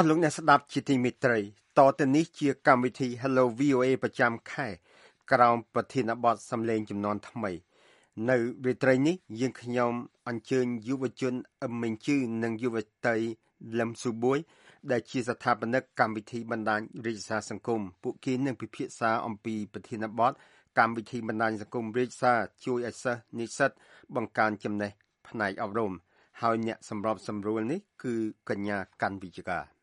អស់លោកអ្នកស្ដាប់ជាទីមេត្រីតទៅនេះជាកម្មវិធី Hello VOA ប្រចាំខែក្រោមប្រធានបទសំឡេងចំនួនថ្មី នៅរាត្រីនេះយើងខ្ញុំអញ្ជើញយុវជនអឹមមេងជឺនិងយុវតីលឹមស៊ូបួយ ដែលជាស្ថាបនិកកម្មវិធីបណ្ដាញរាជសារសង្គមពួកគេនឹងពិភាក្សាអំពីប្រធានបទកម្មវិធីបណ្ដាញសង្គមរាជសារជួយឲ្យសិស្សនិស្សិតបង្កើនចំណេះផ្នែកអប់រំហើយអ្នកសម្របសម្រួលនេះគឺកញ្ញាកាន់វិជ្ជការ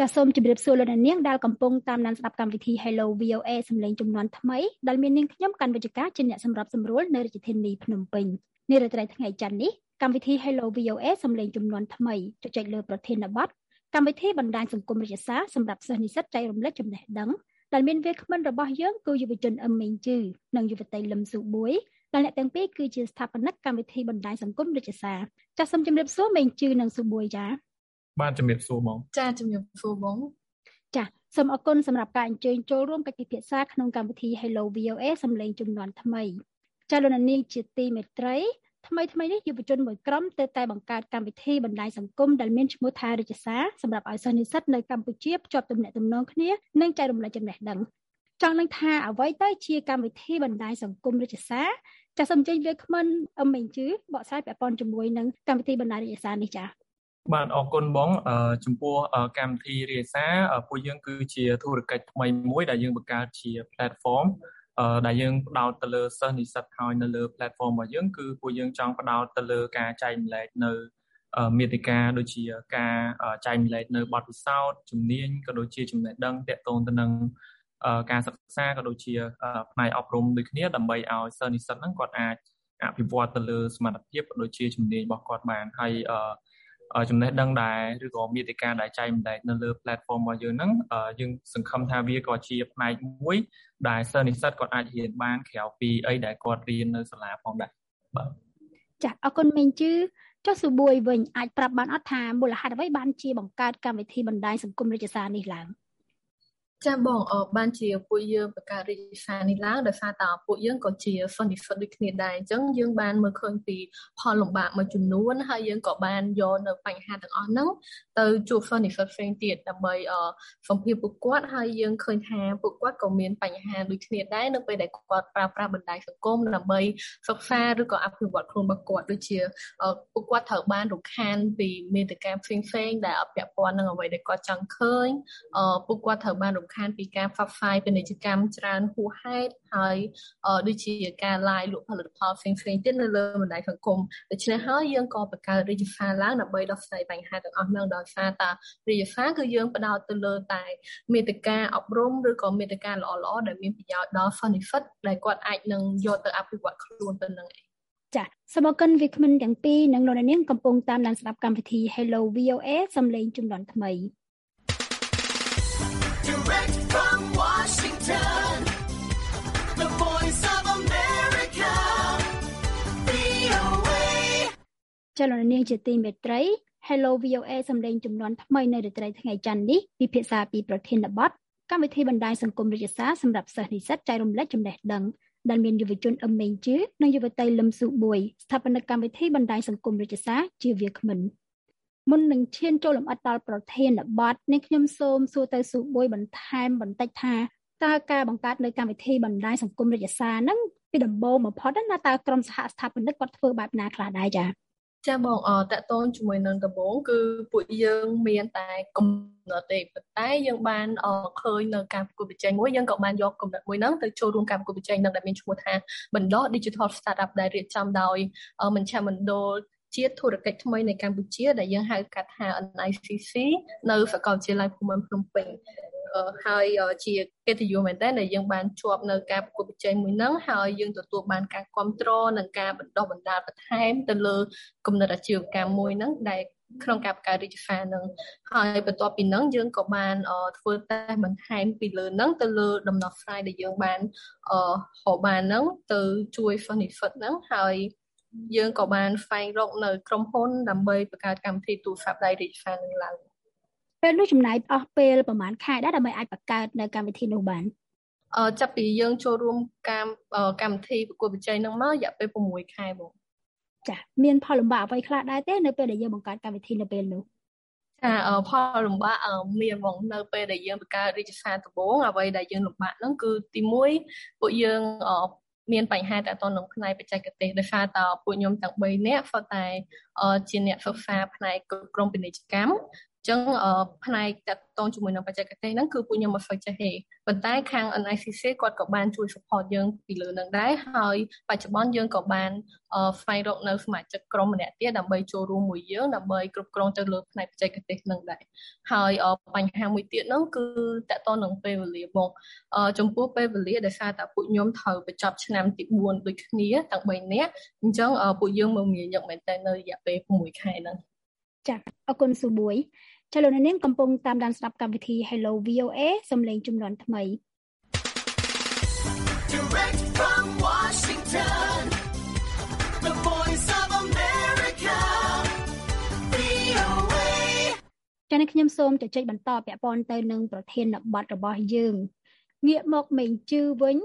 ចាសសូមជម្រាបសួរលោកអ្នកនាងដែលកំពុងតាមដានស្ដាប់កម្មវិធី Hello VOA សម្លេងចំនួនថ្មីដែលមាននាងខ្ញុំកាន់វិជ្ជការជាអ្នកសម្របសម្រួលនៅរាជធានីភ្នំពេញនារាត្រីថ្ងៃច័ន្ទនេះកម្មវិធី Hello VOA សម្លេងចំនួនថ្មីជជែកលើប្រធានបទកម្មវិធីបណ្ដាញសង្គមរាជសារសម្រាប់សិស្សនិស្សិតចែករំលែកចំណេះដឹងដែលមានវាគ្មិនរបស់យើងគឺយុវជនអឹមមេងជឺនិងយុវតីលឹមស៊ូបួយដែលអ្នកទាំងពីរគឺជាស្ថាបនិកកម្មវិធីបណ្ដាញសង្គមរាជសារចាសសូមជម្រាបសួរមេងជឺនិងស៊ូបួយចា បាទជំរាបសួរបងចាជំរាបសួរបងចាសូមអរគុណសម្រាប់ការអញ្ជើញចូលរួមកិច្ចពិភាក្សាក្នុងកម្មវិធី Hello VOA សម្លេងចំនួនថ្មីចាលោកនាងជាទីមេត្រីថ្មីថ្មីនេះយុវជនមួយក្រុមទើបតែបង្កើតកម្មវិធីបណ្ដាញសង្គមដែលមានឈ្មោះថារិជសាសម្រាប់ឲ្យសិស្សនិស្សិតនៅកម្ពុជាភ្ជាប់ទំនាក់ទំនងគ្នានិងចែករំលែកចំណេះដឹងចង់នឹងថាអ្វីទៅជាកម្មវិធីបណ្ដាញសង្គមរិជសាចាសសូមចេញវាគ្មិនអឹមមេងជឺបកស្រាយពាក់ព័ន្ធជាមួយនឹងកម្មវិធីបណ្ដាញរិជសានេះចា៎ បាទអរគុណបងចំពោះកម្មវិធីរាសាពួកយើងគឺជាធុរកិច្ចថ្មីមួយដែលយើងបង្កើតជា platform ដែលយើងផ្ដោតទៅលើសិស្សនិស្សិតហើយនៅលើ platform របស់យើងគឺពួកយើងចង់ផ្ដោតទៅលើការចែកម្លែកនៅមេតិកាដូចជាការចែកម្លែកនៅបទពិសោធន៍ជំនាញក៏ដូចជាចំណេះដឹងទាក់ទងទៅនឹងការសិក្សាក៏ដូចជាផ្នែកអប់រំដូចគ្នាដើម្បីឲ្យសិស្សនិស្សិតហ្នឹងគាត់អាចអភិវឌ្ឍទៅលើសមត្ថភាពក៏ដូចជាជំនាញរបស់គាត់បានហើយ ចំណេះដឹងដែរឬក៏មេតិកាដែលចែកម្លែកនៅលើ platform របស់យើងហ្នឹងយើងសង្ឃឹមថាវាក៏ជាផ្នែកមួយដែលសិស្សនិស្សិតគាត់អាចរៀនបានក្រៅពីអីដែលគាត់រៀននៅសាលាផងដែរបាទចាអរគុណមេងជឺចុះសុបួយវិញអាចប្រាប់បានអត់ថាមូលហេតុអ្វីបានជាបង្កើតកម្មវិធីបណ្ដាញសង្គមរាជសារនេះឡើង ចាបងអបានជាពួកយើងបង្កើត register នេះឡើងដោយសារតែពួកយើងក៏ជា funny fit ដូចគ្នាដែរអញ្ចឹងយើងបានមើលឃើញពីផលលំបាកមួយចំនួនហើយយើងក៏បានយកនៅបញ្ហាទាំងអស់ហ្នឹងទៅជួប funny fit ផ្សេងទៀតដើម្បីសម្ភារពួកគាត់ហើយយើងឃើញថាពួកគាត់ក៏មានបញ្ហាដូចគ្នាដែរនៅពេលដែលគាត់ប្រើប្រាស់បណ្ដាញសង្គមដើម្បីសិក្សាឬក៏អភិវឌ្ឍខ្លួនរបស់គាត់ដូចជាពួកគាត់ត្រូវបានរំខានពីមេតិកាផ្សេងផ្សេងដែលអពាក់ព័ន្ធនឹងអ្វីដែលគាត់ចង់ឃើញពួកគាត់ត្រូវបានរំខានពីការផ្សព្វផ្សាយពាណិជ្ជកម្មច្រើនហួសហេតុហើយដូចជាការ live លក់ផលិតផលផ្សេងផ្សេងទៀតនៅលើបណ្ដាញសង្គមដូច្នេះហើយយើងក៏បង្កើត register ឡើងដើម្បីដោះស្រាយបញ្ហាទាំងអស់នោះដោយសារតា register គឺយើងផ្ដោតទៅលើតែមេតិកាអប់រំឬក៏មេតិកាល្អៗដែលមានប្រយោជន៍ដល់ benefit ដែលគាត់អាចនឹងយកទៅអភិវឌ្ឍខ្លួនទៅនឹងឯងចាសសូមអរគុណវិក្កាមទាំងពីរនិងលោកនាងកំពុងតាមដានស្ដាប់កម្មវិធី Hello VOA សំឡេងជំនាន់ថ្មី Washington The Voice of America VOA ចលនាជាទីមេត្រី Hello VOA សម្លេងចំនួនថ្មីនៅរាត្រីថ្ងៃច័ន្ទនេះពិភាក្សាពីប្រធានបទកម្មវិធីបណ្ដាញសង្គមរាជសារសម្រាប់សិស្សនិស្សិតចែករំលែកចំណេះដឹងដែលមានយុវជនអឹមមេងជឺនិងយុវតីលឹមស៊ូបួយស្ថាបនិកកម្មវិធីបណ្ដាញសង្គមរាជសារជាវាគ្មិនមុននឹងឈានចូលលម្អិតដល់ប្រធានបទនេះខ្ញុំសូមសួរទៅស៊ូបួយបន្ថែមបន្តិចថា តើការបង្កើតនៅកម្មវិធីបណ្ដាញសង្គមរាជសារហ្នឹងពីដំបូងបំផុតណាតើក្រុមសហស្ថាបនិកគាត់ធ្វើបែបណាខ្លះដែរចា៎ចាបងអតកតងជាមួយនឹងដំបងគឺពួកយើងមានតែកំណត់ទេប៉ុន្តែយើងបានឃើញនៅការប្រកួតប្រជែងមួយយើងក៏បានយកកំណត់មួយហ្នឹងទៅចូលរួមការប្រកួតប្រជែងនឹងដែលមានឈ្មោះថាបណ្ដោះ Digital Startup ដែលរៀបចំដោយមជ្ឈមណ្ឌលជាតិធុរកិច្ចថ្មីនៃកម្ពុជាដែលយើងហៅកាត់ថា NICC នៅសាកលវិទ្យាល័យភូមិន្ទភ្នំពេញ ហើយជាកិត្តិយសមែនតើដែលយើងបានជាប់នៅការប្រកួតប្រជែងមួយហ្នឹងហើយយើងទទួលបានការគ្រប់គ្រងនិងការបណ្ដុះបណ្ដាលបន្ថែមទៅលើគំនិតអាជីវកម្មមួយហ្នឹងដែលក្នុងការបង្កើត Regifa នឹងហើយបន្ទាប់ពីហ្នឹងយើងក៏បានធ្វើតេស្តបន្ថែមពីលើហ្នឹងទៅលើដំណោះស្រាយដែលយើងបានអឺហៅបានហ្នឹងទៅជួយ Funifit ហ្នឹងហើយយើងក៏បានស្វែងរកនៅក្រុមហ៊ុនដើម្បីបង្កើតកម្មវិធីទូរស័ព្ទដៃ Regifa នឹងឡើង ពេលនោះចំណាយអស់ពេលប្រហែលខែដែរដើម្បីអាចបង្កើតនៅកម្មវិធីនោះបានអឺចាប់ពីយើងចូលរួមកម្មកម្មវិធីប្រកួតប្រជែងនឹងមករយៈពេល6ខែបងចាមានផលលំបាកអ្វីខ្លះដែរទេនៅពេលដែលយើងបង្កើតកម្មវិធីនៅពេលនោះចាផលលំបាកមានហ្មងនៅពេលដែលយើងបង្កើតរាជសារដំបូងអ្វីដែលយើងលំបាកហ្នឹងគឺទី1ពួកយើងមានបញ្ហាតទៅនឹងផ្នែកបច្ចេកទេសដោយសារតពួកខ្ញុំទាំង3នាក់សុទ្ធតែជាអ្នកសិក្សាផ្នែកក្រមពាណិជ្ជកម្ម ចឹងផ្នែកតាក់ទងជាមួយនឹងបច្ចេកទេសហ្នឹងគឺពួកខ្ញុំមិនសូវចេះទេប៉ុន្តែខាង NICC គាត់ក៏បានជួយ support យើងពីលើនឹងដែរហើយបច្ចុប្បន្នយើងក៏បានស្វែងរកនៅសមាជិកក្រុមម្នាក់ទៀតដើម្បីចូលរួមមួយយើងដើម្បីគ្រប់គ្រងទៅលើផ្នែកបច្ចេកទេសនឹងដែរហើយបញ្ហាមួយទៀតហ្នឹងគឺតាក់ទងនឹងពេលវេលាមកចំពោះពេលវេលាដែលសារតែពួកខ្ញុំត្រូវបញ្ចប់ឆ្នាំទី4ដូចគ្នាទាំង3នាក់អញ្ចឹងពួកយើងមើលងាយញឹកមែនតើនៅរយៈពេល6ខែហ្នឹងចាអរគុណស៊ូប៊ុយ ចាលោកនាងកំពុងតាមដានស្ដាប់កម្មវិធី Hello VOA សំឡេងជំនាន់ថ្មី Direct from Washington The Voice of America VOA ចា៎ខ្ញុំសូមជជែកបន្តពាក់ព័ន្ធទៅនឹងប្រធានបទរបស់យើងងាកមកមេងជឺវិញ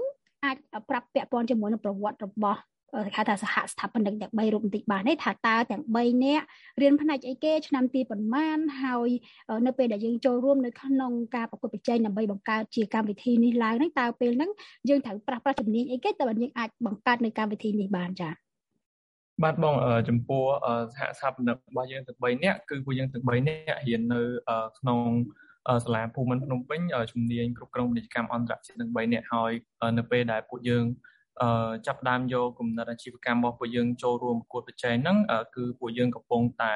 អាចប្រាប់ពាក់ព័ន្ធជាមួយនឹងប្រវត្តិរបស់ គេហៅថាសហស្ថាបនិកទាំង3រូបបន្តិចបានទេថាតើទាំង3នាក់រៀនផ្នែកអីគេឆ្នាំទីប៉ុន្មានហើយនៅពេលដែលយើងចូលរួមនៅក្នុងការប្រកួតប្រជែងដើម្បីបង្កើតជាកម្មវិធីនេះឡើងហ្នឹងតើពេលហ្នឹងយើងត្រូវប្រាស់ប្រាស់ជំនាញអីគេតើយើងអាចបង្កើតនៅកម្មវិធីនេះបានចា៎បាទបងចំពោះសហស្ថាបនិករបស់យើងទាំង3នាក់គឺពួកយើងទាំង3នាក់រៀននៅក្នុងសាលាភូមិន្ទភ្នំពេញជំនាញគ្រប់គ្រងពាណិជ្ជកម្មអន្តរជាតិទាំង3នាក់ហើយនៅពេលដែលពួកយើងអឺ ចាប់ដើមយកគំនិតអាជីវកម្មរបស់ពួកយើងចូលរួមប្រកួតប្រជែងហ្នឹងគឺពួកយើងកំពុងតែ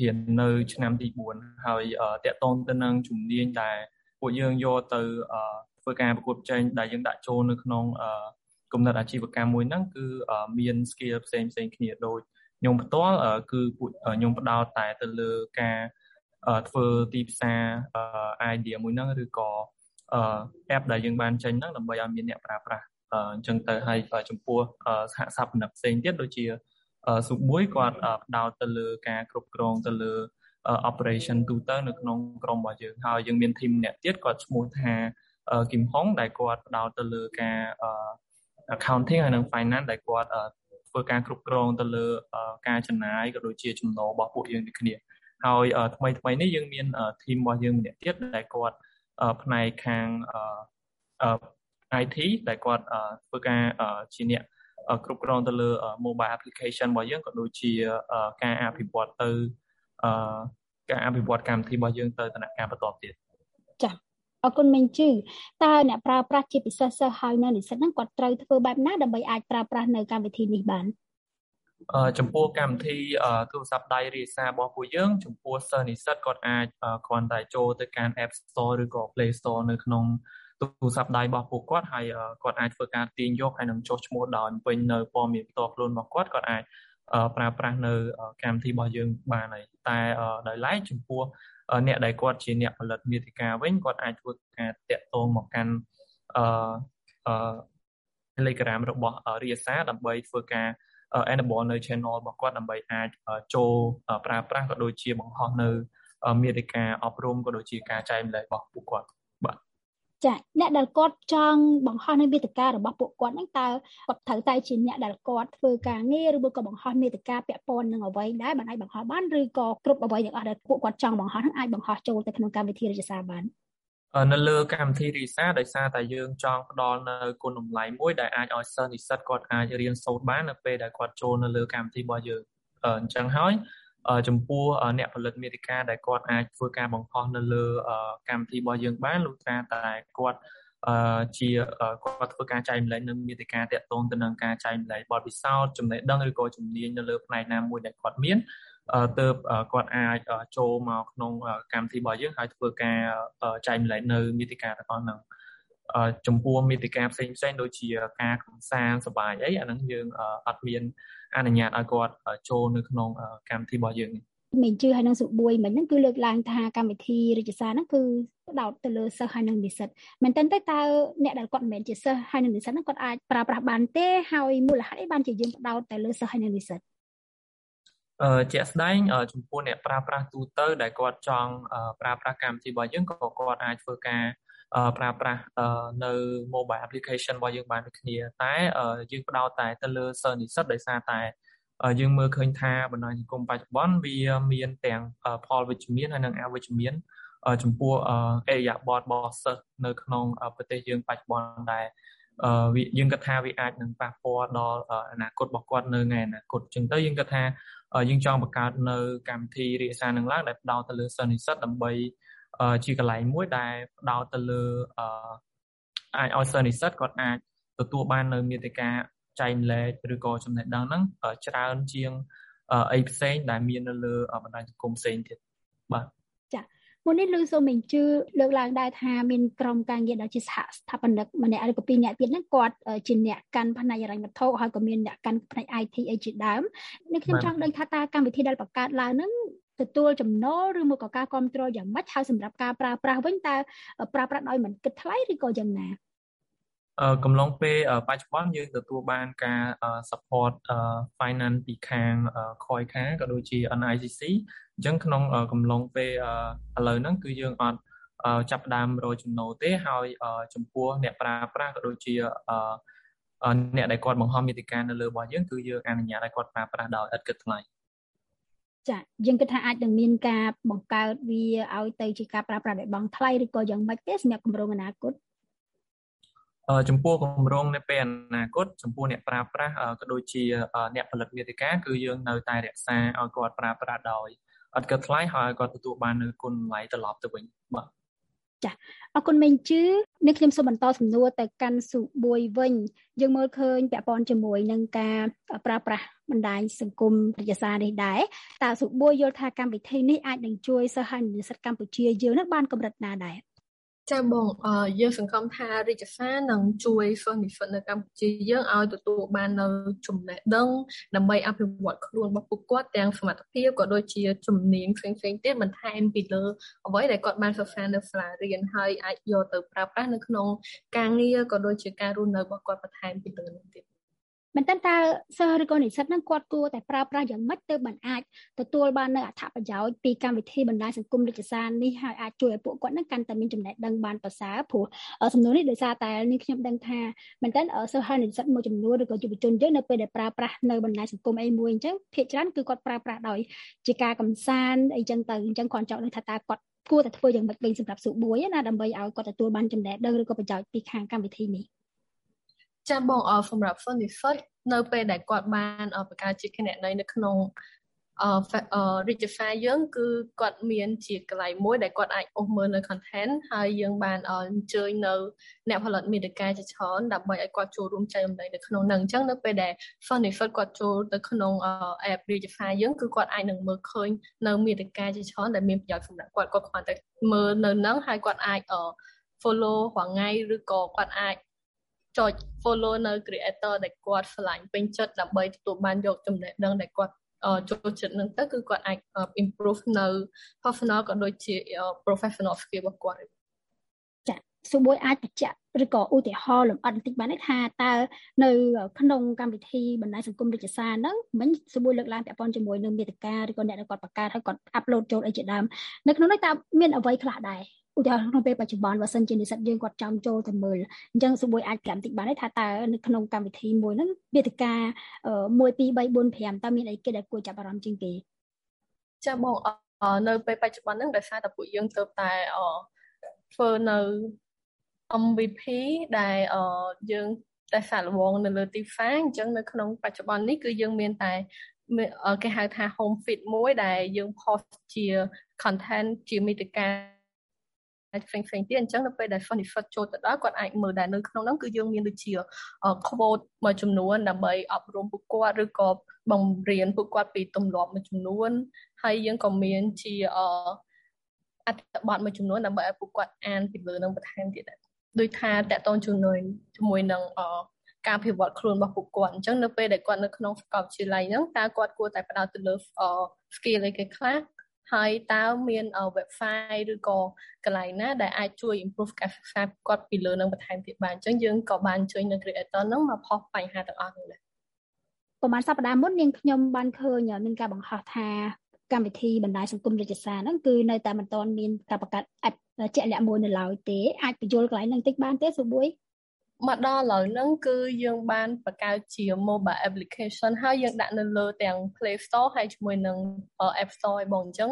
រៀននៅ ឆ្នាំទី4ហើយតកតងទៅនឹងជំនាញដែលពួកយើងយកទៅធ្វើការប្រកួតប្រជែងដែលយើងដាក់ចូលនៅក្នុងគំនិតអាជីវកម្មមួយហ្នឹងគឺមាន skill ផ្សេងផ្សេងគ្នាដូចខ្ញុំផ្ទាល់គឺពួកខ្ញុំផ្ដោតតែទៅលើការធ្វើទីផ្សារ idea មួយហ្នឹងឬក៏ app ដែលយើងបានចេញហ្នឹងដើម្បីឲ្យមានអ្នកប្រើប្រាស់ អញ្ចឹងទៅហើយចំពោះសហសពនផ្សេងទៀតដូចជាសុមួយគាត់ផ្ដោតទៅលើការគ្រប់គ្រងទៅលើ operation ទូទៅនៅក្នុងក្រុមរបស់យើងហើយយើងមាន team ម្នាក់ទៀតគាត់ឈ្មោះថាគឹមហុងដែលគាត់ផ្ដោតទៅលើការ accounting ហើយនិង finance ដែលគាត់ធ្វើការគ្រប់គ្រងទៅលើការចំណាយក៏ដូចជាចំណូលរបស់ពួកយើងដូចគ្នាហើយថ្មីថ្មីនេះយើងមាន team របស់យើងម្នាក់ទៀតដែលគាត់ផ្នែកខាង IT ដែលគាត់ធ្វើការជាអ្នកគ្រប់គ្រងទៅលើ mobile application របស់យើងក៏ដូចជាការអភិវឌ្ឍទៅការអភិវឌ្ឍកម្មវិធីរបស់យើងទៅដំណាក់កាលបន្តទៀតចា៎អរគុណមេងជឺតើអ្នកប្រើប្រាស់ជាពិសេសសិស្សហើយនៅនិស្សិតហ្នឹងគាត់ត្រូវធ្វើបែបណាដើម្បីអាចប្រើប្រាស់នៅកម្មវិធីនេះបានអឺចំពោះកម្មវិធីទូរស័ព្ទដៃរាសារបស់ពួកយើងចំពោះសិស្សនិស្សិតគាត់អាចគ្រាន់តែចូលទៅកាន់ App Store ឬក៏ Play Store នៅក្នុង ទូរស័ព្ទដៃរបស់ពួកគាត់ហើយគាត់អាចធ្វើការទាញយកហើយនឹងចុះឈ្មោះដោយពេញនៅព័ត៌មានផ្ទាល់ខ្លួនរបស់គាត់គាត់អាចប្រើប្រាស់នៅកម្មវិធីរបស់យើងបានហើយតែដោយឡែកចំពោះអ្នកដែលគាត់ជាអ្នកផលិតមាតិកាវិញគាត់អាចធ្វើការតាក់ទងមកកាន់អឺអឺ Telegram របស់រាសាដើម្បីធ្វើការ enable នៅ channel របស់គាត់ដើម្បីអាចចូលប្រើប្រាស់ក៏ដូចជាបង្ហោះនៅមាតិកាអប់រំក៏ដូចជាការចែកម្លែករបស់ពួកគាត់បាទ ចាអ្នកដែលគាត់ចង់បង្ហោះនៅមេតិការបស់ពួកគាត់ហ្នឹងតើគាត់ត្រូវតែជាអ្នកដែលគាត់ធ្វើការងារឬក៏បង្ហោះមេតិកាពាក់ព័ន្ធនឹងអ្វីដែរបានអាចបង្ហោះបានឬក៏គ្រប់អ្វីទាំងអស់ដែលពួកគាត់ចង់បង្ហោះហ្នឹងអាចបង្ហោះចូលទៅក្នុងកម្មវិធីរាជសារបាននៅលើកម្មវិធីរីសាដោយសារតែយើងចង់ផ្ដល់នៅគុណតម្លៃមួយដែលអាចឲ្យសិស្សនិស្សិតគាត់អាចរៀនសូត្របាននៅពេលដែលគាត់ចូលនៅលើកម្មវិធីរបស់យើងអញ្ចឹងហើយ ចំពោះអ្នកផលិតមេតិកាដែលគាត់អាចធ្វើការបង្ហោះនៅលើកម្មវិធីរបស់យើងបានលុះត្រាតែគាត់ជាគាត់ធ្វើការចែកម្លែកនៅមេតិកាតាក់ទងទៅនឹងការចែកម្លែកបទពិសោធន៍ចំណេះដឹងឬក៏ជំនាញនៅលើផ្នែកណាមួយដែលគាត់មានទើបគាត់អាចចូលមកក្នុងកម្មវិធីរបស់យើងហើយធ្វើការចែកម្លែកនៅមេតិកាទាំងអស់ហ្នឹង ចំពោះមេតិកាផ្សេងផ្សេងដូចជាការកំសាន្តសប្បាយអីអាហ្នឹងយើងអត់មានអនុញ្ញាតឲ្យគាត់ចូលនៅក្នុងកម្មវិធីរបស់យើងនេះមិនជឿហើយនឹងសុបួយមិនហ្នឹងគឺលើកឡើងថាកម្មវិធីរាជសារហ្នឹងគឺផ្ដោតទៅលើសិស្សហើយនឹងនិស្សិតមែនតើតើអ្នកដែលគាត់មិនមែនជាសិស្សហើយនឹងនិស្សិតហ្នឹងគាត់អាចប្រើប្រាស់បានទេហើយមូលហេតុអីបានជាយើងផ្ដោតទៅលើសិស្សហើយនឹងនិស្សិតអឺជាក់ស្ដែងចំពោះអ្នកប្រើប្រាស់ទូទៅដែលគាត់ចង់ប្រើប្រាស់កម្មវិធីរបស់យើងក៏គាត់អាចធ្វើការ ប្រើប្រាស់នៅ mobile application របស់យើងបានដូចគ្នាតែយើងផ្ដោតតែទៅលើ service និស្សិតដោយសារតែយើងមើលឃើញថាបណ្ដាញសង្គមបច្ចុប្បន្នវាមានទាំងផលវិជ្ជមានហើយនិងអវិជ្ជមានចំពោះអេរយាប័តរបស់សិស្សនៅក្នុងប្រទេសយើងបច្ចុប្បន្នដែរយើងគិតថាវាអាចនឹងប៉ះពាល់ដល់អនាគតរបស់គាត់នៅថ្ងៃអនាគតអញ្ចឹងទៅយើងគិតថាយើងចង់បង្កើតនៅកម្មវិធីរាយសារនឹងឡើងដែលផ្ដោតទៅលើសិស្សនិស្សិតដើម្បី ជាកន្លែងមួយដែលផ្ដោតទៅលើអាចឲ្យសិស្សនិស្សិតគាត់អាចទទួលបាននៅមេតិកាចែកលែកឬក៏ចំណេះដឹងហ្នឹងច្រើនជាងអីផ្សេងដែលមាននៅលើបណ្ដាញសង្គមផ្សេងទៀតបាទមុននេះលោកសូមេងជឿលើកឡើងដែរថាមានក្រុមការងារដែលជាសហស្ថាបនិកម្នាក់ឬក៏ពីរអ្នកទៀតហ្នឹងគាត់ជាអ្នកកាន់ផ្នែកហិរញ្ញវត្ថុហើយក៏មានអ្នកកាន់ផ្នែក IT អីជាដើមនេះខ្ញុំចង់ដឹងថាតើកម្មវិធីដែលបង្កើតឡើងហ្នឹង ទទួលចំណូលឬមកក៏ការគ្រប់គ្រងយ៉ាងម៉េចហើយសម្រាប់ការប្រើប្រាស់វិញតើប្រើប្រាស់ដោយមិនគិតថ្លៃឬក៏យ៉ាងណាកំឡុងពេលបច្ចុប្បន្នយើងទទួលបានការ support finance ពីខាង Khoi ខាក៏ដូចជា NICC អញ្ចឹងក្នុងកំឡុងពេលឥឡូវហ្នឹងគឺយើងអត់ចាប់ផ្ដើមរកចំណូលទេហើយចំពោះអ្នកប្រើប្រាស់ក៏ដូចជាអ្នកដែលគាត់បង្ហោះមាតិកានៅលើរបស់យើងគឺយើងអនុញ្ញាតឲ្យគាត់ប្រើប្រាស់ដោយឥតគិតថ្លៃ ចាយើងគិតថាអាចនឹងមានការបង្កើតវាឲ្យទៅជាការប្រើប្រាស់ដោយបង់ថ្លៃឬក៏យ៉ាងម៉េចទេសម្រាប់គម្រោងអនាគតចំពោះគម្រោងនៅពេលអនាគតចំពោះអ្នកប្រើប្រាស់ក៏ដូចជាអ្នកផលិតមាតិកាគឺយើងនៅតែរក្សាឲ្យគាត់ប្រើប្រាស់ដោយអត់គិតថ្លៃហើយគាត់ទទួលបាននូវគុណតម្លៃត្រឡប់ទៅវិញបាទ ចាអរគុណមេងជឺនេះខ្ញុំសូមបន្តសំណួរទៅកាន់សុបួយវិញយើងមើលឃើញពាក់ព័ន្ធជាមួយនឹងការប្រើប្រាស់បណ្ដាញសង្គមវិទ្យាសាស្ត្រនេះដែរតើសុបួយយល់ថាកម្មវិធីនេះអាចនឹងជួយសិស្សហើយនិស្សិតកម្ពុជាយើងនឹងបានកម្រិតណាដែរ ចាបងយើងសង្ឃឹមថារាជសារនឹងជួយសិស្សនិស្សិតនៅកម្ពុជាយើងឲ្យទទួលបាននៅចំណេះដឹងដើម្បីអភិវឌ្ឍខ្លួនរបស់ពួកគាត់ទាំងសមត្ថភាពក៏ដូចជាជំនាញផ្សេងៗទៀតបន្ថែមពីលើអ្វីដែលគាត់បានសិក្សានៅសាលារៀនហើយអាចយកទៅប្រើប្រាស់នៅក្នុងការងារក៏ដូចជាការរស់នៅរបស់គាត់បន្ថែមពីលើនោះទៀត មែនតើតើសិស្សឬក៏និស្សិតហ្នឹងគាត់គួរតែប្រើប្រាស់យ៉ាងម៉េចទៅបានអាចទទួលបាននៅអត្ថប្រយោជន៍ពីកម្មវិធីបណ្ដាញសង្គមរាជសារនេះហើយអាចជួយឲ្យពួកគាត់ហ្នឹងកាន់តែមានចំណេះដឹងបានប្រសើរព្រោះសំណួរនេះដោយសារតែនេះខ្ញុំដឹងថាមែនតើសិស្សហើយនិស្សិតមួយចំនួនឬក៏យុវជនយើងនៅពេលដែលប្រើប្រាស់នៅបណ្ដាញសង្គមអីមួយអញ្ចឹងភាគច្រើនគឺគាត់ប្រើប្រាស់ដោយជាការកំសាន្តអីចឹងទៅអញ្ចឹងគាត់ចង់ដឹងថាតើគាត់គួរតែធ្វើយ៉ាងម៉េចវិញសម្រាប់សុបួយណាដើម្បីឲ្យគាត់ទទួលបានចំណេះដឹងឬក៏ប្រយោជន៍ពីខាងកម្មវិធីនេះ ចាបងអសម្រាប់ Funny First នៅពេលដែលគាត់បានបង្កើតជាគណនីនៅក្នុងអឺ register យើងគឺគាត់មានជាកន្លែងមួយដែលគាត់អាចអូសមើលនៅ content ហើយយើងបានអញ្ជើញនៅអ្នកផលិតមាតិកាជាច្រើនដើម្បីឲ្យគាត់ចូលរួមចែករំលែកនៅក្នុងនឹងអញ្ចឹងនៅពេលដែល Funny First គាត់ចូលទៅក្នុង app register យើងគឺគាត់អាចនឹងមើលឃើញនៅមាតិកាជាច្រើនដែលមានប្រយោជន៍សម្រាប់គាត់គាត់គ្រាន់តែមើលនៅនឹងហើយគាត់អាច follow រាល់ថ្ងៃឬក៏គាត់អាច ចុច follow នៅ creator ដែលគាត់ឆ្លាញ់ពេញចិត្តដើម្បីទទួលបានយកចំណេះដឹងដែលគាត់ចូលចិត្តនឹងទៅគឺគាត់អាច improve នៅ personal ក៏ដូចជា professional skill របស់គាត់ចាសួរមួយអាចបញ្ជាក់ឬក៏ឧទាហរណ៍លម្អិតបន្តិចបានទេថាតើនៅ ក្នុងកម្មវិធីបណ្ដាញសង្គមរាជសារហ្នឹងមិញសួរមួយលើកឡើងពាក់ព័ន្ធជាមួយនឹងមេតិកាឬក៏អ្នកដែលគាត់បង្កើតហើយគាត់ upload ចូលអីជាដើមនៅក្នុងនោះតើមានអ្វីខ្លះដែរ ឧទាហរណ៍ក្នុងពេលបច្ចុប្បន្នបើសិនជានិស្សិតយើងគាត់ចង់ចូលទៅមើលអញ្ចឹងសួរអាចកម្មតិចបានទេថាតើនៅក្នុងកម្មវិធីមួយហ្នឹងវេទិកា1 2 3 4 5តើមានអីគេដែលគួរចាប់អារម្មណ៍ជាងគេចាបងនៅពេលបច្ចុប្បន្នហ្នឹងដោយសារតែពួកយើងទៅតែធ្វើនៅ MVP ដែលយើងតែសាកល្បងនៅលើ TIFA អញ្ចឹងនៅក្នុងបច្ចុប្បន្ននេះគឺយើងមានតែគេហៅថា home feed មួយដែលយើង post ជា content ជាមេតិកា ផ្សេងផ្សេងទៀតអញ្ចឹងនៅពេលដែល Funifit ចូលទៅដល់គាត់អាចមើលដែរនៅក្នុងហ្នឹងគឺយើងមានដូចជា quote មួយចំនួនដើម្បីអប់រំពួកគាត់ឬក៏បង្រៀនពួកគាត់ពីទម្លាប់មួយចំនួនហើយយើងក៏មានជាអត្ថបទមួយចំនួនដើម្បីឲ្យពួកគាត់អានពីលើនឹងបន្ថែមទៀតដែរដូចថាតកតងជាមួយជាមួយនឹងការអភិវឌ្ឍខ្លួនរបស់ពួកគាត់អញ្ចឹងនៅពេលដែលគាត់នៅក្នុងសាកលវិទ្យាល័យហ្នឹងតើគាត់គួរតែផ្ដោតទៅលើ skill អីគេខ្លះ ហើយតើមាន website ឬក៏កន្លែងណាដែលអាចជួយ improve ការសិក្សាគាត់ពីលើនឹងបន្ថែមទៀតបានអញ្ចឹងយើងក៏បានជួយនៅ creator ហ្នឹងមកផុសបញ្ហាទាំងអស់នោះដែរប្រហែលសប្តាហ៍មុននាងខ្ញុំបានឃើញមានការបង្ហោះថាកម្មវិធីបណ្ដាញសង្គមរាជសារហ្នឹងគឺនៅតែមិនទាន់មានការបង្កើត app ជាក់លាក់មួយនៅឡើយទេអាចបញ្យល់កន្លែងហ្នឹងតិចបានទេសួរបួយ មកដល់ឥឡូវហ្នឹងគឺយើងបានបង្កើតជា mobile application ហើយយើងដាក់នៅលើទាំង Play Store ហើយជាមួយនឹង App Store ឯបងអញ្ចឹង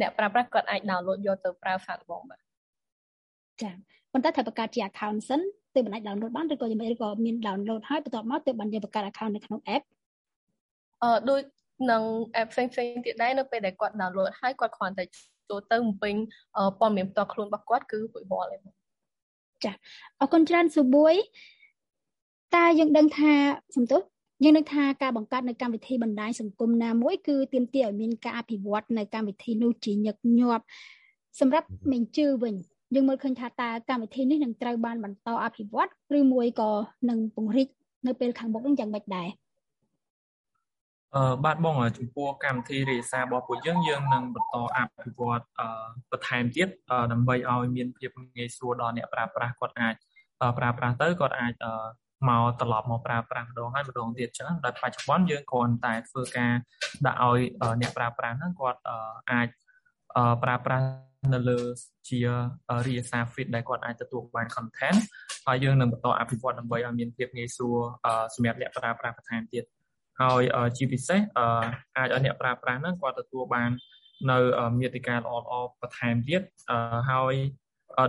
អ្នកប្រើប្រាស់គាត់អាច download យកទៅប្រើហ្វាក់បងបាទចាប៉ុន្តែត្រូវបង្កើតជា account សិនទើបអាច download បានឬក៏យ៉ាងម៉េចឬក៏មាន download ហើយបន្ទាប់មកទើបបានយើងបង្កើត account នៅក្នុង app អឺដូចនឹង app ផ្សេងផ្សេងទៀតដែរនៅពេលដែលគាត់ download ហើយគាត់គ្រាន់តែចូលទៅបំពេញព័ត៌មានផ្ទាល់ខ្លួនរបស់គាត់គឺរួចរាល់ហើយ ចាអរគុណច្រើនសុបួយតើយើងដឹងថាសំទោសយើងនឹងថាការបង្កើតនៅកម្មវិធីបណ្ដាញសង្គមណាមួយគឺទាមទារឲ្យមានការអភិវឌ្ឍនៅកម្មវិធីនោះជាញឹកញាប់សម្រាប់មេជឺវិញយើងមើលឃើញថាតើកម្មវិធីនេះនឹងត្រូវបានបន្តអភិវឌ្ឍឬមួយក៏នឹងពង្រីកនៅពេលខាងមុខនឹងយ៉ាងម៉េចដែរ អឺបាទបងចំពោះកម្មវិធីរាយសាររបស់ពួកយើងយើងនឹងបន្តអភិវឌ្ឍអឺបន្ថែមទៀតដើម្បីឲ្យមានភាពងាយស្រួលដល់អ្នកប្រើប្រាស់គាត់អាចប្រើប្រាស់ទៅគាត់អាចមកត្រឡប់មកប្រើប្រាស់ម្ដងហើយម្ដងទៀតចឹងដោយបច្ចុប្បន្នយើងគ្រាន់តែធ្វើការដាក់ឲ្យអ្នកប្រើប្រាស់ហ្នឹងគាត់អាចប្រើប្រាស់នៅលើជារាយសារ feed ដែលគាត់អាចទទួលបាន content ហើយយើងនឹងបន្តអភិវឌ្ឍដើម្បីឲ្យមានភាពងាយស្រួលសម្រាប់អ្នកប្រើប្រាស់បន្ថែមទៀត ហើយជាពិសេសអាចឲ្យអ្នកប្រើប្រាស់ហ្នឹងគាត់ទទួលបាននៅមេតិកាល្អល្អបន្ថែមទៀតហើយ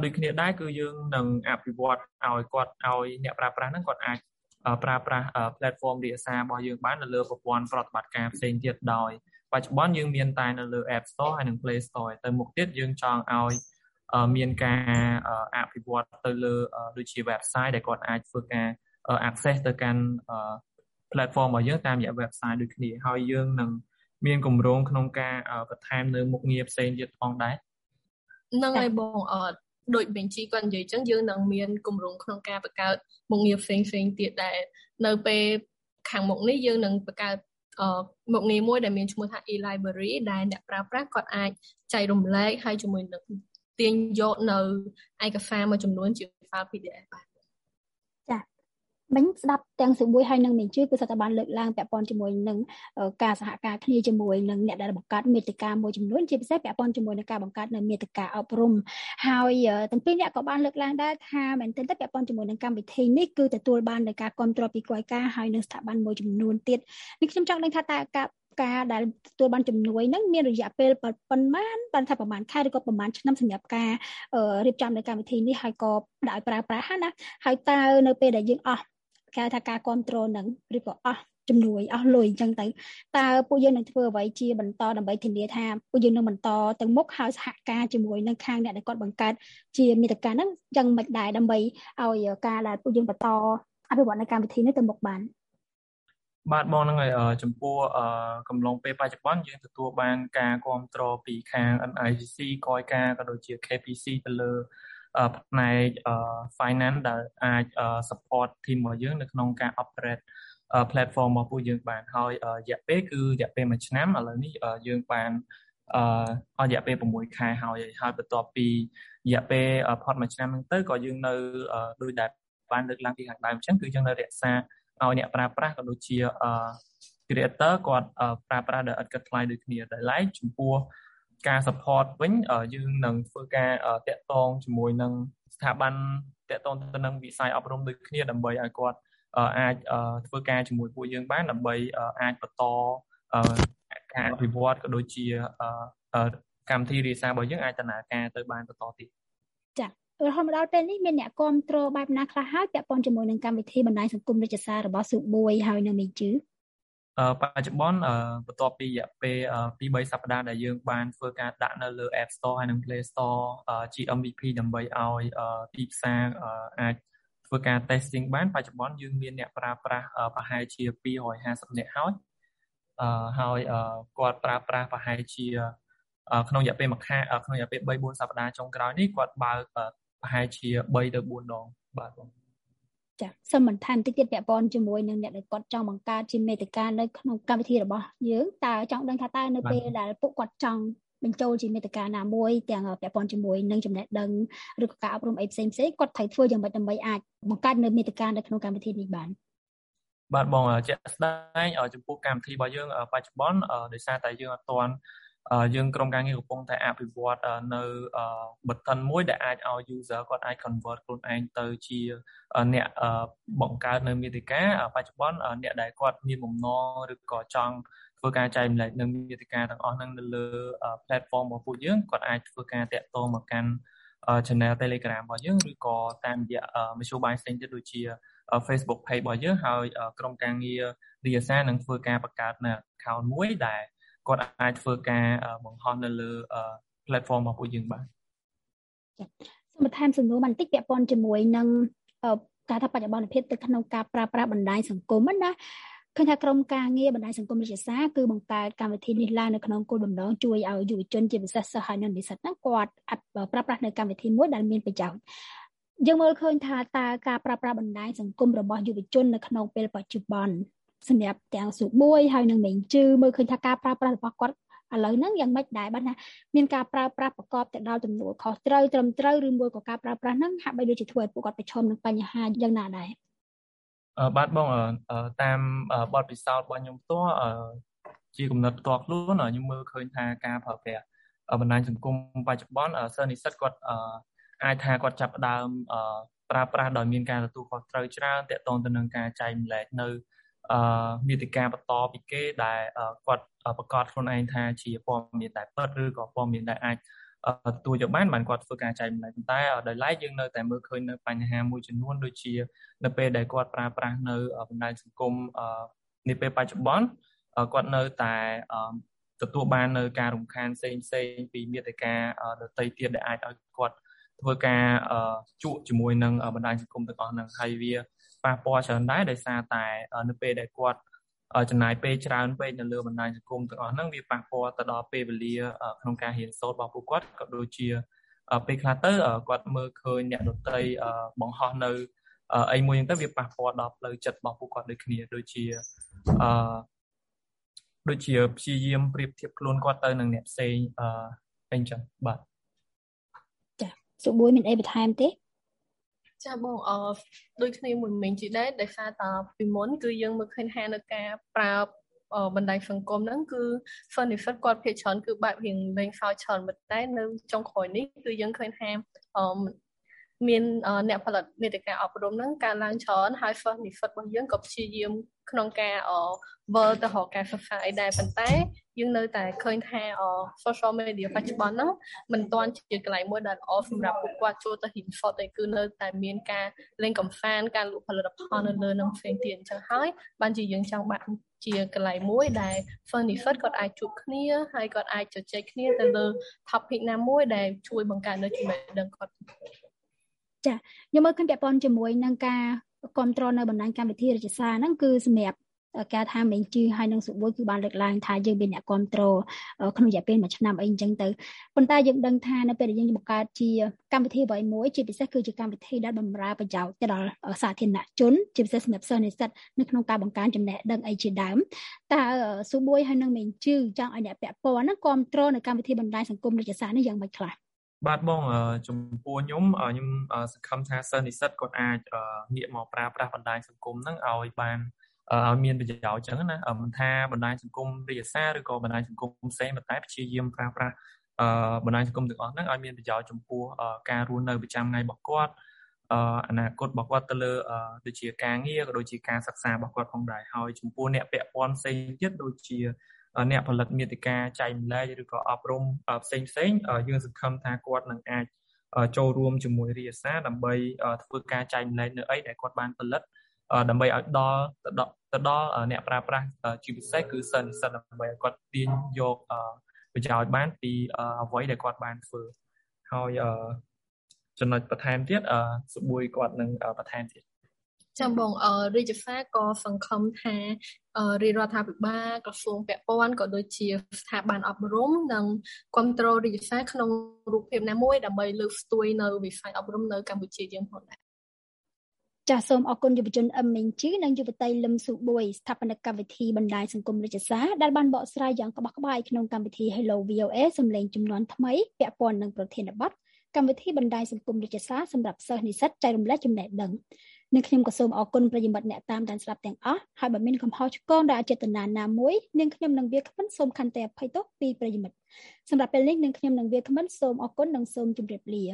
ដូចគ្នាដែរគឺយើងនឹងអភិវឌ្ឍឲ្យគាត់ឲ្យអ្នកប្រើប្រាស់ហ្នឹងគាត់អាចប្រើប្រាស់ platform រាយសាររបស់យើងបាននៅលើប្រព័ន្ធប្រតិបត្តិការផ្សេងទៀតដោយបច្ចុប្បន្នយើងមានតែនៅលើ App Store ហើយនិង Play Store ទៅមុខទៀតយើងចង់ឲ្យមានការអភិវឌ្ឍទៅលើដូចជា website ដែលគាត់អាចធ្វើការ access ទៅកាន់ platform របស់យើងតាមរយៈ website ដូចគ្នាហើយយើងនឹងមានគម្រោងក្នុងការបន្ថែមនៅមុខងារផ្សេងទៀតផងដែរនឹងឲ្យបងអត់ដូចបេជីគាត់និយាយចឹងយើងនឹងមានគម្រោងក្នុងការបង្កើតមុខងារផ្សេងផ្សេងទៀតដែលនៅពេលខាងមុខនេះយើងនឹងបង្កើតមុខងារមួយដែលមានឈ្មោះថា e-library ដែលអ្នកប្រើប្រាស់គាត់អាចចែករំលែកហើយជាមួយនឹងទាញយកនៅឯកសារមួយចំនួនជា file PDF បាទ មិញស្ដាប់ទាំងសមួយហើយនឹងមេជឿគឺសតបានលើកឡើងពាក់ព័ន្ធជាមួយនឹងការសហការគ្នាជាមួយនឹងអ្នកដែលបង្កើតមេតិកាមួយចំនួនជាពិសេសពាក់ព័ន្ធជាមួយនឹងការបង្កើតនៅមេតិកាអប់រំហើយទាំងពីរអ្នកក៏បានលើកឡើងដែរថាមែនទែនទៅពាក់ព័ន្ធជាមួយនឹងកម្មវិធីនេះគឺទទួលបាននៅការគ្រប់គ្រងពីគយការហើយនឹងស្ថាប័នមួយចំនួនទៀតនេះខ្ញុំចង់ដឹងថាតើការការដែលទទួលបានជំនួយហ្នឹងមានរយៈពេលប៉ុន្មានបានថាប្រហែលខែឬក៏ប្រហែលឆ្នាំសម្រាប់ការរៀបចំនៅកម្មវិធីនេះហើយក៏ដោយប្រើប្រាស់ណាហើយតើនៅពេលដែលយើងអស់ គេថាការគ្រប់គ្រងនឹងឬក៏អស់ជំនួយអស់លុយអញ្ចឹងទៅតើពួកយើងនឹងធ្វើអ្វីជាបន្តដើម្បីធានាថាពួកយើងនឹងបន្តទៅមុខហើយសហការជាមួយនឹងខាងអ្នកដែលគាត់បង្កើតជាមេតិកាហ្នឹងយ៉ាងមិនដែរដើម្បីឲ្យការដែលពួកយើងបន្តអភិវឌ្ឍនៅកម្មវិធីនេះទៅមុខបានបាទបងហ្នឹងហើយចំពោះកំឡុងពេលបច្ចុប្បន្នយើងទទួលបានការគ្រប់គ្រងពីខាង NICC កយការក៏ដូចជា KPC ទៅលើ ផ្នែក finance ដែលអាច support team របស់យើងនៅក្នុងការ operate platform របស់ពួកយើងបានហើយរយៈពេលគឺរយៈពេល1ឆ្នាំឥឡូវនេះយើងបានអស់រយៈពេល6ខែហើយហើយបន្ទាប់ពីរយៈពេលផុតមួយឆ្នាំហ្នឹងទៅក៏យើងនៅដោយដែលបានលើកឡើងពីខាងដើមអញ្ចឹងគឺយើងនៅរក្សាឲ្យអ្នកប្រើប្រាស់ក៏ដូចជា creator គាត់ប្រើប្រាស់ដោយឥតគិតថ្លៃដូចគ្នាដែលឡែកចំពោះ ការ support វិញយើងនឹងធ្វើការតាក់ទងជាមួយនឹងស្ថាប័នតាក់ទងទៅនឹងវិស័យអប់រំដូចគ្នាដើម្បីឲ្យគាត់អាចធ្វើការជាមួយពួកយើងបានដើម្បីអាចបន្តការអភិវឌ្ឍក៏ដូចជាកម្មវិធីរាយសាររបស់យើងអាចដំណើរការទៅបានបន្តទៀតចារហូតមកដល់ពេលនេះមានអ្នកគ្រប់គ្រងបែបណាខ្លះហើយពាក់ព័ន្ធជាមួយនឹងកម្មវិធីបណ្ដាញសង្គមរាជសាររបស់ស៊ូបួយហើយនៅមេជឺ បច្ចុប្បន្នបន្ទាប់ពីរយៈពេល2 3សប្តាហ៍ដែលយើងបានធ្វើការដាក់នៅលើ App Store ហើយនិង Play Store ជា MVP ដើម្បីឲ្យទីផ្សារអាចធ្វើការ testing បានបច្ចុប្បន្នយើងមានអ្នកប្រើប្រាស់ប្រហែលជា250នាក់ហើយហើយគាត់ប្រើប្រាស់ប្រហែលជាក្នុងរយៈពេលមួយខែក្នុងរយៈពេល3 4សប្តាហ៍ចុងក្រោយនេះគាត់បើកប្រហែលជា3ទៅ4ដងបាទបង ចាសូមបន្ថែមតិចទៀតពាក់ព័ន្ធជាមួយនឹងអ្នកដែលគាត់ចង់បង្កើតជាមេតិកានៅក្នុងកម្មវិធីរបស់យើងតើចង់ដឹងថាតើនៅពេលដែលពួកគាត់ចង់បញ្ចូលជាមេតិកាណាមួយទាំងពាក់ព័ន្ធជាមួយនឹងចំណេះដឹងឬក៏ការអប់រំអីផ្សេងផ្សេងគាត់ត្រូវធ្វើយ៉ាងម៉េចដើម្បីអាចបង្កើតនៅមេតិកានៅក្នុងកម្មវិធីនេះបានបាទបងជាក់ស្ដែងចំពោះកម្មវិធីរបស់យើងបច្ចុប្បន្នដោយសារតែយើងអត់ទាន់ យើងក្រុមការងារកំពុងតែអភិវឌ្ឍនៅ button មួយដែលអាចឲ្យ user គាត់អាច convert ខ្លួនឯងទៅជាអ្នកបង្កើតនៅមាតិកាបច្ចុប្បន្នអ្នកដែលគាត់មានបំណងឬក៏ចង់ធ្វើការចែកម្លែកនៅមាតិកាទាំងអស់ហ្នឹងនៅលើ platform របស់ពួកយើងគាត់អាចធ្វើការតាក់ទងមកកាន់ channel Telegram របស់យើងឬក៏តាមរយៈមធ្យោបាយផ្សេងទៀតដូចជា Facebook page របស់យើងហើយក្រុមការងាររាសានឹងធ្វើការបង្កើតនៅ account មួយដែល គាត់អាចធ្វើការបង្ហោះនៅលើ platform របស់ពួកយើងបាទសូមបន្ថែមសំណួរបន្តិចពាក់ព័ន្ធជាមួយនឹងការថាបច្ចុប្បន្នភាពទៅក្នុងការប្រើប្រាស់បណ្ដាញសង្គមណាឃើញថាក្រុមការងារបណ្ដាញសង្គមវិទ្យាសាស្ត្រគឺបង្កើតកម្មវិធីនេះឡើងនៅក្នុងគោលបំណងជួយឲ្យយុវជនជាពិសេសសិស្សហើយនិងនិស្សិតហ្នឹងគាត់ប្រើប្រាស់នៅកម្មវិធីមួយដែលមានប្រយោជន៍យើងមើលឃើញថាតើការប្រើប្រាស់បណ្ដាញសង្គមរបស់យុវជននៅក្នុងពេលបច្ចុប្បន្ន សម្រាប់ទាំងសុបួយហើយនិងមេងជឺមើលឃើញថាការប្រើប្រាស់របស់គាត់ឥឡូវហ្នឹងយ៉ាងម៉េចដែរបាទណាមានការប្រើប្រាស់ប្រកបទៅដោយទំនួលខុសត្រូវត្រឹមត្រូវឬមួយក៏ការប្រើប្រាស់ហ្នឹងហាក់បីដូចជាធ្វើឲ្យពួកគាត់ប្រឈមនឹងបញ្ហាយ៉ាងណាដែរបាទបងតាមបទពិសោធន៍របស់ខ្ញុំផ្ទាល់ជាគំនិតផ្ទាល់ខ្លួនខ្ញុំមើលឃើញថាការប្រើប្រាស់បណ្ដាញសង្គមបច្ចុប្បន្នសិស្សនិស្សិតគាត់អាចថាគាត់ចាប់ផ្ដើមប្រើប្រាស់ដោយមានការទទួលខុសត្រូវច្រើនតាក់ទងទៅនឹងការចែកម្លែកនៅ អឺមេតិកាបន្តពីគេដែលគាត់ប្រកាសខ្លួនឯងថាជាព័ត៌មានដែលពិតឬក៏ព័ត៌មានដែលអាចទទួលយកបានបានគាត់ធ្វើការចែកម្លែកប៉ុន្តែដោយឡែកយើងនៅតែមើលឃើញនៅបញ្ហាមួយចំនួនដូចជានៅពេលដែលគាត់ប្រើប្រាស់នៅបណ្ដាញសង្គមនាពេលបច្ចុប្បន្នគាត់នៅតែទទួលបាននៅការរំខានផ្សេងផ្សេងពីមេតិកាដតីទៀតដែលអាចឲ្យគាត់ធ្វើការជក់ជាមួយនឹងបណ្ដាញសង្គមទាំងអស់ហ្នឹងហើយវា ប៉ះពាល់ច្រើនដែរដោយសារតែនៅពេលដែលគាត់ចំណាយពេលច្រើនពេកនៅលើបណ្ដាញសង្គមទាំងអស់ហ្នឹងវាប៉ះពាល់ទៅដល់ពេលវេលាក្នុងការរៀនសូត្ររបស់ពួកគាត់ក៏ដូចជាពេលខ្លះទៅគាត់មើលឃើញអ្នកដទៃបង្ហោះនៅអីមួយហ្នឹងទៅវាប៉ះពាល់ដល់ផ្លូវចិត្តរបស់ពួកគាត់ដូចគ្នាដូចជាអឺដូចជាព្យាយាមប្រៀបធៀបខ្លួនគាត់ទៅនឹងអ្នកផ្សេងអឺអីចឹងបាទចាសុបួយមានអីបន្ថែមទេ ចាបងអដូចគ្នាមួយមិញជីដែរដោយសារតាពីមុនគឺយើងមើលឃើញថានៅការប្រើបណ្ដាញសង្គមហ្នឹងគឺ benefit គាត់ភាគច្រើនគឺបែបរៀងលេងសើចច្រើនប៉ុន្តែនៅចុងក្រោយនេះគឺយើងឃើញថា មានអ្នកផលិតមាតិកាអប់រំហ្នឹងការឡើងច្រើនហើយ first benefit របស់យើងក៏ព្យាយាមក្នុងការវិលទៅរកការសិក្សាអីដែរប៉ុន្តែយើងនៅតែឃើញថា social media បច្ចុប្បន្នហ្នឹងមិនទាន់ជាកន្លែងមួយដែលល្អសម្រាប់ពួកគាត់ចូលទៅហ៊ីនហ្វតទេគឺនៅតែមានការលេងកំសាន្តការលក់ផលិតផលនៅលើនឹងផ្សេងទៀតអញ្ចឹងហើយបានជាយើងចង់បានជាកន្លែងមួយដែល benefit គាត់អាចជួបគ្នាហើយគាត់អាចជជែកគ្នាទៅលើ topic ណាមួយដែលជួយបង្កើននៅចំណេះដឹងគាត់ ចាខ្ញុំមើលឃើញពាក់ព័ន្ធជាមួយនឹងការគ្រប់គ្រងនៅបណ្ដាញកម្មវិធីរាជសារហ្នឹងគឺសម្រាប់ការថាមេងជឺហើយនឹងសុបួយគឺបានលើកឡើងថាយើងមានអ្នកគ្រប់គ្រងក្នុងរយៈពេល1ឆ្នាំអីអញ្ចឹងទៅប៉ុន្តែយើងដឹងថានៅពេលដែលយើងបង្កើតជាកម្មវិធីអ្វីមួយជាពិសេសគឺជាកម្មវិធីដែលបម្រើប្រយោជន៍ទៅដល់សាធារណជនជាពិសេសសម្រាប់សិស្សនិស្សិតនៅក្នុងការបង្កើនចំណេះដឹងអីជាដើមតើសុបួយហើយនឹងមេងជឺចង់ឲ្យអ្នកពាក់ព័ន្ធហ្នឹងគ្រប់គ្រងនៅកម្មវិធីបណ្ដាញសង្គមរាជសារនេះយ៉ាងម៉េចខ្លះ បាទបងចំពោះខ្ញុំខ្ញុំសង្ឃឹមថាសិស្សនិស្សិតគាត់អាចងាកមកប្រើប្រាស់បណ្ដាញសង្គមហ្នឹងឲ្យបានឲ្យមានប្រយោជន៍ចឹងណាមិនថាបណ្ដាញសង្គមវិទ្យាសាស្ត្រឬក៏បណ្ដាញសង្គមផ្សេងតែព្យាយាមប្រើប្រាស់បណ្ដាញសង្គមទាំងអស់ហ្នឹងឲ្យមានប្រយោជន៍ចំពោះការរស់នៅប្រចាំថ្ងៃរបស់គាត់អនាគតរបស់គាត់ទៅលើដូចជាការងារក៏ដូចជាការសិក្សារបស់គាត់ផងដែរហើយចំពោះអ្នកពាក់ព័ន្ធផ្សេងទៀតដូចជា អ្នកផលិតមាតិកាចែកម្លែកឬក៏អប់រំផ្សេងផ្សេងយើងសង្ឃឹមថាគាត់នឹងអាចចូលរួមជាមួយរាជសារដើម្បីធ្វើការចែកម្លែកនៅអីដែលគាត់បានផលិតដើម្បីឲ្យដល់ទៅដល់អ្នកប្រើប្រាស់ជាពិសេសគឺសិស្សនិស្សិតដើម្បីឲ្យគាត់ទាញយកប្រយោជន៍បានពីអ្វីដែលគាត់បានធ្វើហើយចំណុចបន្ថែមទៀតសបួយគាត់នឹងបន្ថែមទៀត ចាំបងរាជសារក៏សង្ឃឹមថារាជរដ្ឋាភិបាលក្រសួងពាក់ព័ន្ធក៏ដូចជាស្ថាប័នអប់រំនិងគ្រប់គ្រងរាជសារក្នុងរូបភាពណាមួយដើម្បីលើកស្ទួយនៅវិស័យអប់រំនៅកម្ពុជាយើងផងដែរចាសសូមអរគុណយុវជនអឹមមីងជីនិងយុវតីលឹមស៊ូបួយស្ថាបនិកកម្មវិធីបណ្ដាញសង្គមរាជសារដែលបានបកស្រាយយ៉ាងក្បោះក្បាយក្នុងកម្មវិធី Hello VOA សម្លេងចំនួនថ្មីពាក់ព័ន្ធនឹងប្រធានបទកម្មវិធីបណ្ដាញសង្គមរាជសារសម្រាប់សិស្សនិស្សិតចែករំលែកចំណេះដឹង នាងខ្ញុំក៏សូមអរគុណប្រិយមិត្តអ្នកតាមដានស្ដាប់ទាំងអស់ហើយបើមានកំហុសឆ្គងដោយអចេតនាណាមួយនាងខ្ញុំនឹងវាគ្មិនសូមខន្តីអភ័យទោសពីប្រិយមិត្តសម្រាប់ពេលនេះនាងខ្ញុំនឹងវាគ្មិនសូមអរគុណនិងសូមជម្រាបលា